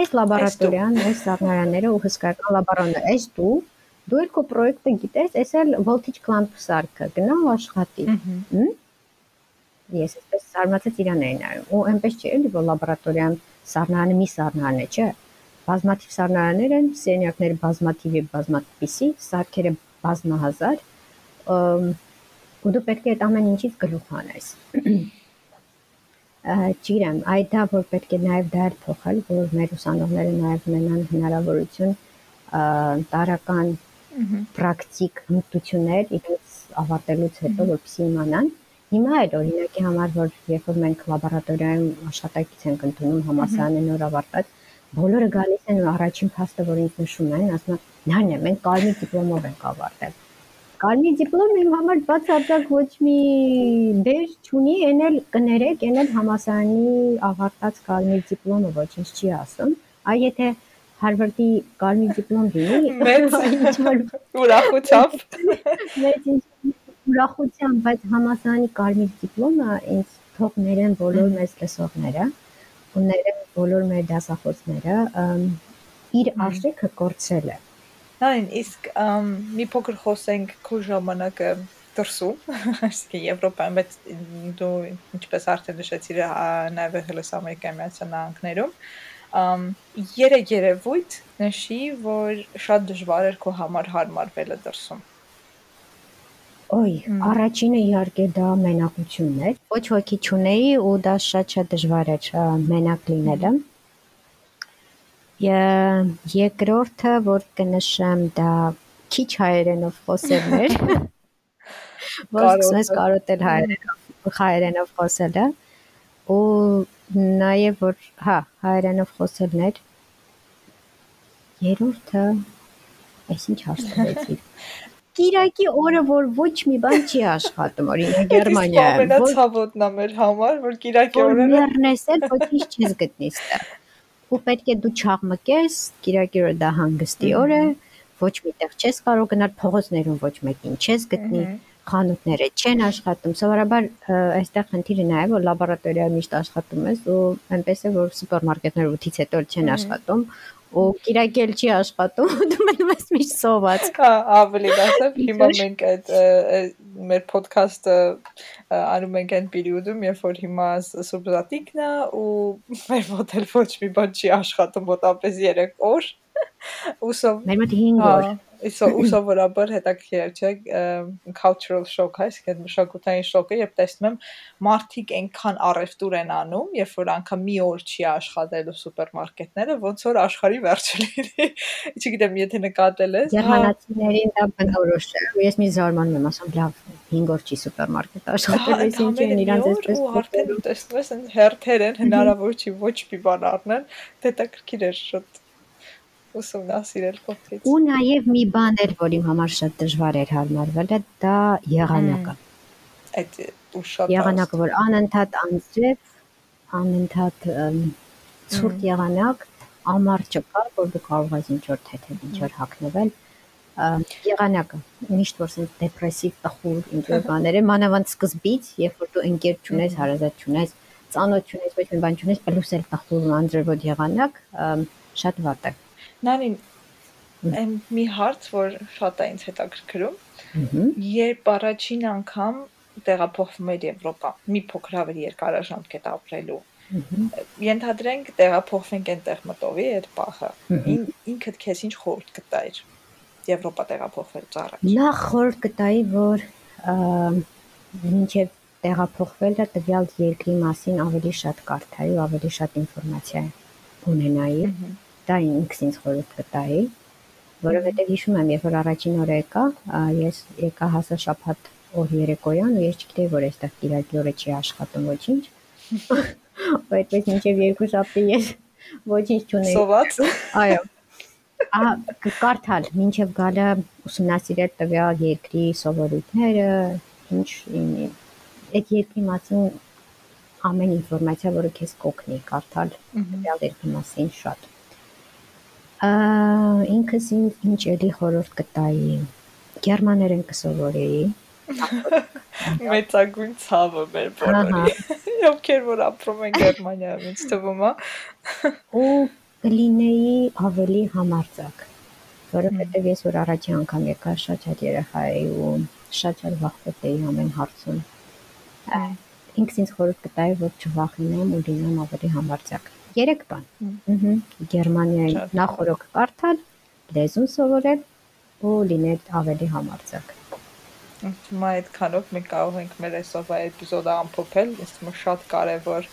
այս լաբորատորիան այս սառնարանները ու հսկայական լաբորատորիան այս դու դու երկու պրոյեկտը գիտես այս էլ voltage clamp սարքը գնա ու աշխատի ես այսպես զարմացած իրան էի նայում ու այնպես չէ էլի որ լաբորատորիան սառնարանը մի սառնարան է չէ բազմաթիվ սառնարաններ են սենյակները բազմաթիվ եւ բազմաթիվի սարքերը բազմահազար ու դու պետք է այդ ամեն ինչից գլուխ հանես չգիտեմ, այդ դա որ պետք է նաև էլ փոխել, որ մեր ուսանողները նաև ունենան հնարավորություն տարական պրակտիկ հմտություններ իրենց ավարտելուց հետո որպեսզի իմանան։ Հիմա էլ օրինակի համար որ երբ որ մենք լաբորատորիայում աշխատակից ենք ընդունում համասարանի նոր ավարտած, բոլորը գալիս են ու առաջին փաստը որ ինձ նշում են, ասում են Նան է, մենք կարմիր դիպլոմով ենք ավարտել։ Կարմիր դիպլոմը իմ համար բացարձակ ոչ մի դեր չունի, այն էլ կներեք, այն էլ համասարանի ավարտած կարմիր դիպլոմը ոչինչ չի ասում։ Այ եթե Հարվարդի կարմիր դիպլոմ լինի, մեծ ուրախությամբ։ Մեծ ուրախությամբ, բայց համասարանի կարմիր դիպլոմը ինձ թող ներեն բոլոր մեծ լսողները, ու ներեն բոլոր մեր դասախոսները, իր արժեքը կորցրել է։ Նայն, իսկ մի փոքր խոսենք քո ժամանակը դրսում, այսինքն Եվրոպայում, բայց դու ինչպես արդեն նշեցիր, նաև հելս Ամերիկայի Միացյալ Նահանգներում, երե երևույթ նշի, որ շատ դժվար էր քո համար հարմարվելը դրսում։ Ոյ, առաջինը իհարկե դա մենակությունն էր։ Ոչ ոքի չունեի ու դա շատ-շատ դժվար էր մենակ լինելը։ Երկրորդը, որ կնշեմ, դա քիչ հայերենով խոսելն էր, որ սկսում ես կարոտել հայերենով, հայերենով խոսելը ու նաև որ հա հայերենով խոսելն էր երրորդը այսինչ հարցրեցի Կիրակի օրը որ ոչ մի բան չի աշխատում օրինակ Գերմանիայում ամենացավոտն է մեր համար որ Կիրակի օրը լեռնես էլ ոչինչ չես գտնի ստեղ ու պետք է դու չաղմկես, Կիրակի օրը դա հանգստի օր է, ոչ միտեղ չես կարող գնալ փողոցներում ոչ մեկին չես գտնի, խանութները չեն աշխատում։ Սովորաբար այստեղ խնդիրը նա է, որ լաբորատորիա միշտ աշխատում ես ու այնպես է որ սուպերմարկետները 8-ից հետո չեն աշխատում ու Կիրակել չի աշխատում, դու մնում ես միշտ սոված։ Հա, ավելի դասը հիմա մենք այդ մեր ոդքասթը անում ենք այն պերիոդում, երբ որ հիմա սուբզատիկն է ու մեր մոտ էլ ոչ մի բան չի աշխատում մոտապես 3 օր։ Ուսով Մեր մոտ 5 օր Իսկ ուսովորաբար հետաքրքիր չէ cultural shock, այսինքն մշակութային շոկը, երբ տեսնում եմ մարդիկ այնքան առևտուր են անում, երբ որ անգամ մի օր չի աշխատելու սուպերմարկետները, ոնց որ աշխարհի վերջը լինի։ Չգիտեմ, եթե նկատել ես։ Գերմանացիներին դա բնորոշ է։ Ես մի զարմանում եմ, ասում լավ, 5 օր չի սուպերմարկետ աշխատել, ես ինչ են իրանց այսպես ու արդեն տեսնում ես, հերթեր են, հնարավոր չի ոչ մի բան առնել, դա հետաքրքիր է շատ ուսումնասիրել փոքրից։ Ու նաև մի բան էր, որ իմ համար շատ դժվար էր հարմարվել, դա եղանակը։ Այդ ու շատ եղանակը, որ անընդհատ անձրև, անընդհատ ցուրտ եղանակ, ամառ չկար, որ դու կարող ես ինչ-որ թեթև ինչ-որ հագնվել եղանակը միշտ որ ասենք դեպրեսիվ տխուր ինչ որ բաներ է մանավանդ սկզբից երբ որ դու ընկեր չունես հարազատ չունես ծանոթ չունես ոչ մի բան չունես պլյուս էլ տխուր անձրևոտ եղանակ շատ վատ է Նանին այն մի հարց, որ շատ է ինձ հետաքրքրում։ Երբ առաջին անգամ տեղափոխվում եք Եվրոպա, մի փոքր ավելի երկարաժամկետ ապրելու, ենթադրենք տեղափոխվենք այնտեղ մտովի այդ պահը։ Ինքդ քեզ ինչ խորհուրդ կտայր Եվրոպա տեղափոխվելուց առաջ։ Նախ խորհուրդ կտայի, որ մինչև տեղափոխվելը տվյալ երկրի մասին ավելի շատ կարդայի ու ավելի շատ ինֆորմացիա ունենայի դա ինքս ինձ խորհուրդ կտայի, որովհետև հիշում եմ, երբ որ առաջին օրը եկա, ես եկա հասա շաբաթ օր երեկոյան ու ես չգիտեի, որ այստեղ Կիրակի օրը չի աշխատում ոչինչ։ Ու այդպես մինչև երկու շաբթի ես ոչինչ չունեի։ Սոված։ Այո։ Ահա կարդալ, մինչև գալը ուսումնասիրել տվյալ երկրի սովորույթները, ինչ այդ երկրի մասին ամեն ինֆորմացիա, որը քեզ կօգնի կարդալ տվյալ երկրի մասին շատ ինքս ինչ էլի խորհուրդ կտայի։ Գերմաներեն կսովորեի։ Մեծագույն ցավը մեր բոլորի։ Ովքեր որ ապրում են Գերմանիայում, ինձ թվում է։ Ու կլինեի ավելի համարձակ, որովհետև ես որ առաջի անգամ եկա շատ շատ երեխա էի ու շատ շատ վախվեց էի ամեն հարցում։ Ինքս ինձ խորհուրդ կտայի, որ չվախենամ ու լինեմ ավելի համարձակ։ Երեք բան։ Ահա Գերմանիայի նախորոք կարդալ, լեզուն սովորել ու լինել ավելի համարձակ։ Հիմա այդքանով մենք կարող ենք մեր այսօրվա էպիզոդը ամփոփել, ըստ մը շատ կարևոր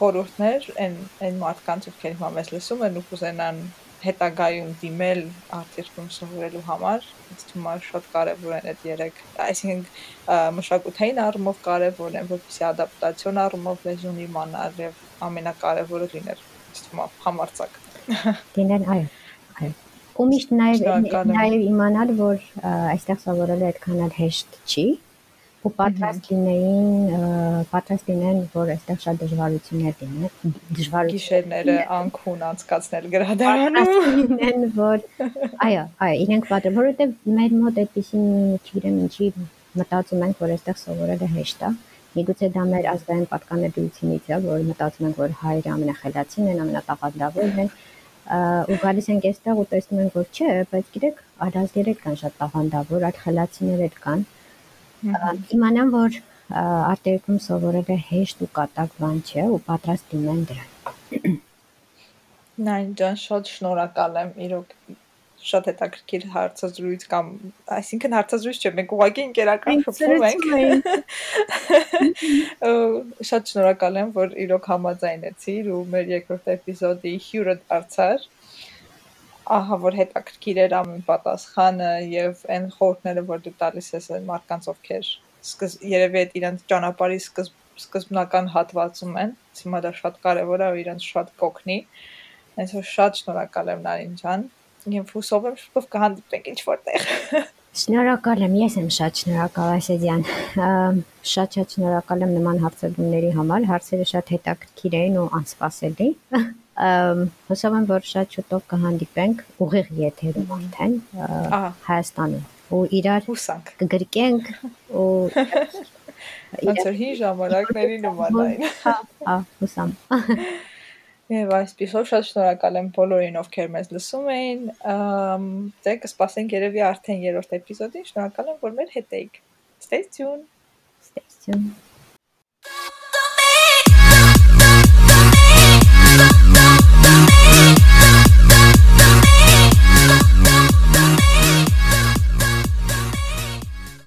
խորհուրդներ այն այն մարդկանց, ովքեր հիմա մեզ լսում են ու կուզենան հետագայում դիմել արտերկրում սովորելու համար, ինձ թվում է շատ կարևոր են այդ երեք, այսինքն մշակութային առումով կարևոր են, որպեսզի ադապտացիոն առումով լեզուն իմանալ եւ ամենակարևորը լիներ, թվում համարցակ։ Լինեն, այո, այո։ Ու միշտ նաև նաև իմանալ, որ այստեղ սովորելը այդքան էլ հեշտ չի, ու պատրաստ լինեին, պատրաստ լինեն, որ այստեղ շատ դժվարություններ լինեն, դժվարություն գիշերները անքուն անցկացնել գրադարանում լինեն, որ այո, այո, իրենք պատրաստ, որովհետև մեր մոտ այդպեսին, չգիտեմ ինչի մտածում ենք, որ այստեղ սովորելը հեշտ է։ Միգուցե դա մեր ազգային պատկանելությունից է, որ մտածում ենք, որ հայերը ամենախելացին են, ամենատաղանդավորն են, ու գալիս ենք այստեղ ու տեսնում ենք, որ չէ, բայց գիտեք, այլ կան շատ տաղանդավոր, այլ խելացիներ էլ կան, իմանամ, որ արտերկրում սովորելը հեշտ ու կատակ բան չէ ու պատրաստ լինեն դրան։ Նայն ջան, շատ շնորհակալ եմ իրոք շատ հետաքրքիր հարցազրույց կամ այսինքն հարցազրույց չէ, մենք ուղղակի ընկերական շփվում ենք։ Շատ շնորհակալ եմ, որ իրոք համաձայնեցիր ու մեր երկրորդ էպիզոդի հյուրը դարձար ահա որ հետաքրքիր էր ամեն պատասխանը եւ այն խորհուրդները, որ դու տալիս ես այն մարդկանց, ովքեր երևի այդ իրենց ճանապարհի սկզբ սկզբնական հատվածում են, հիմա դա շատ կարևոր է ու իրենց շատ կօգնի։ Այսօր շատ շնորհակալ եմ Նարին ջան։ Եվ հուսով եմ շուտով կհանդիպենք ինչ որտեղ։ Շնորհակալ եմ, ես եմ շատ շնորհակալ Ասեդյան։ Շատ շատ շնորհակալ եմ նման հարցադրումների համար։ Հարցերը շատ հետաքրքիր էին ու անսպասելի։ Հուսով եմ, որ շատ շուտով կհանդիպենք ուղիղ եթերում արդեն Հայաստանում ու իրար հուսանք կգրկենք ու ոնց որ հին ժամանակների նման այն։ Հա, հա, հուսամ։ Եվ այսպեսով շատ շնորհակալ եմ բոլորին, ովքեր մեզ լսում էին։ Դե կսպասենք երևի արդեն երրորդ էպիզոդին։ Շնորհակալ եմ, որ մեր հետ էիք։ Stay tuned. Stay tuned.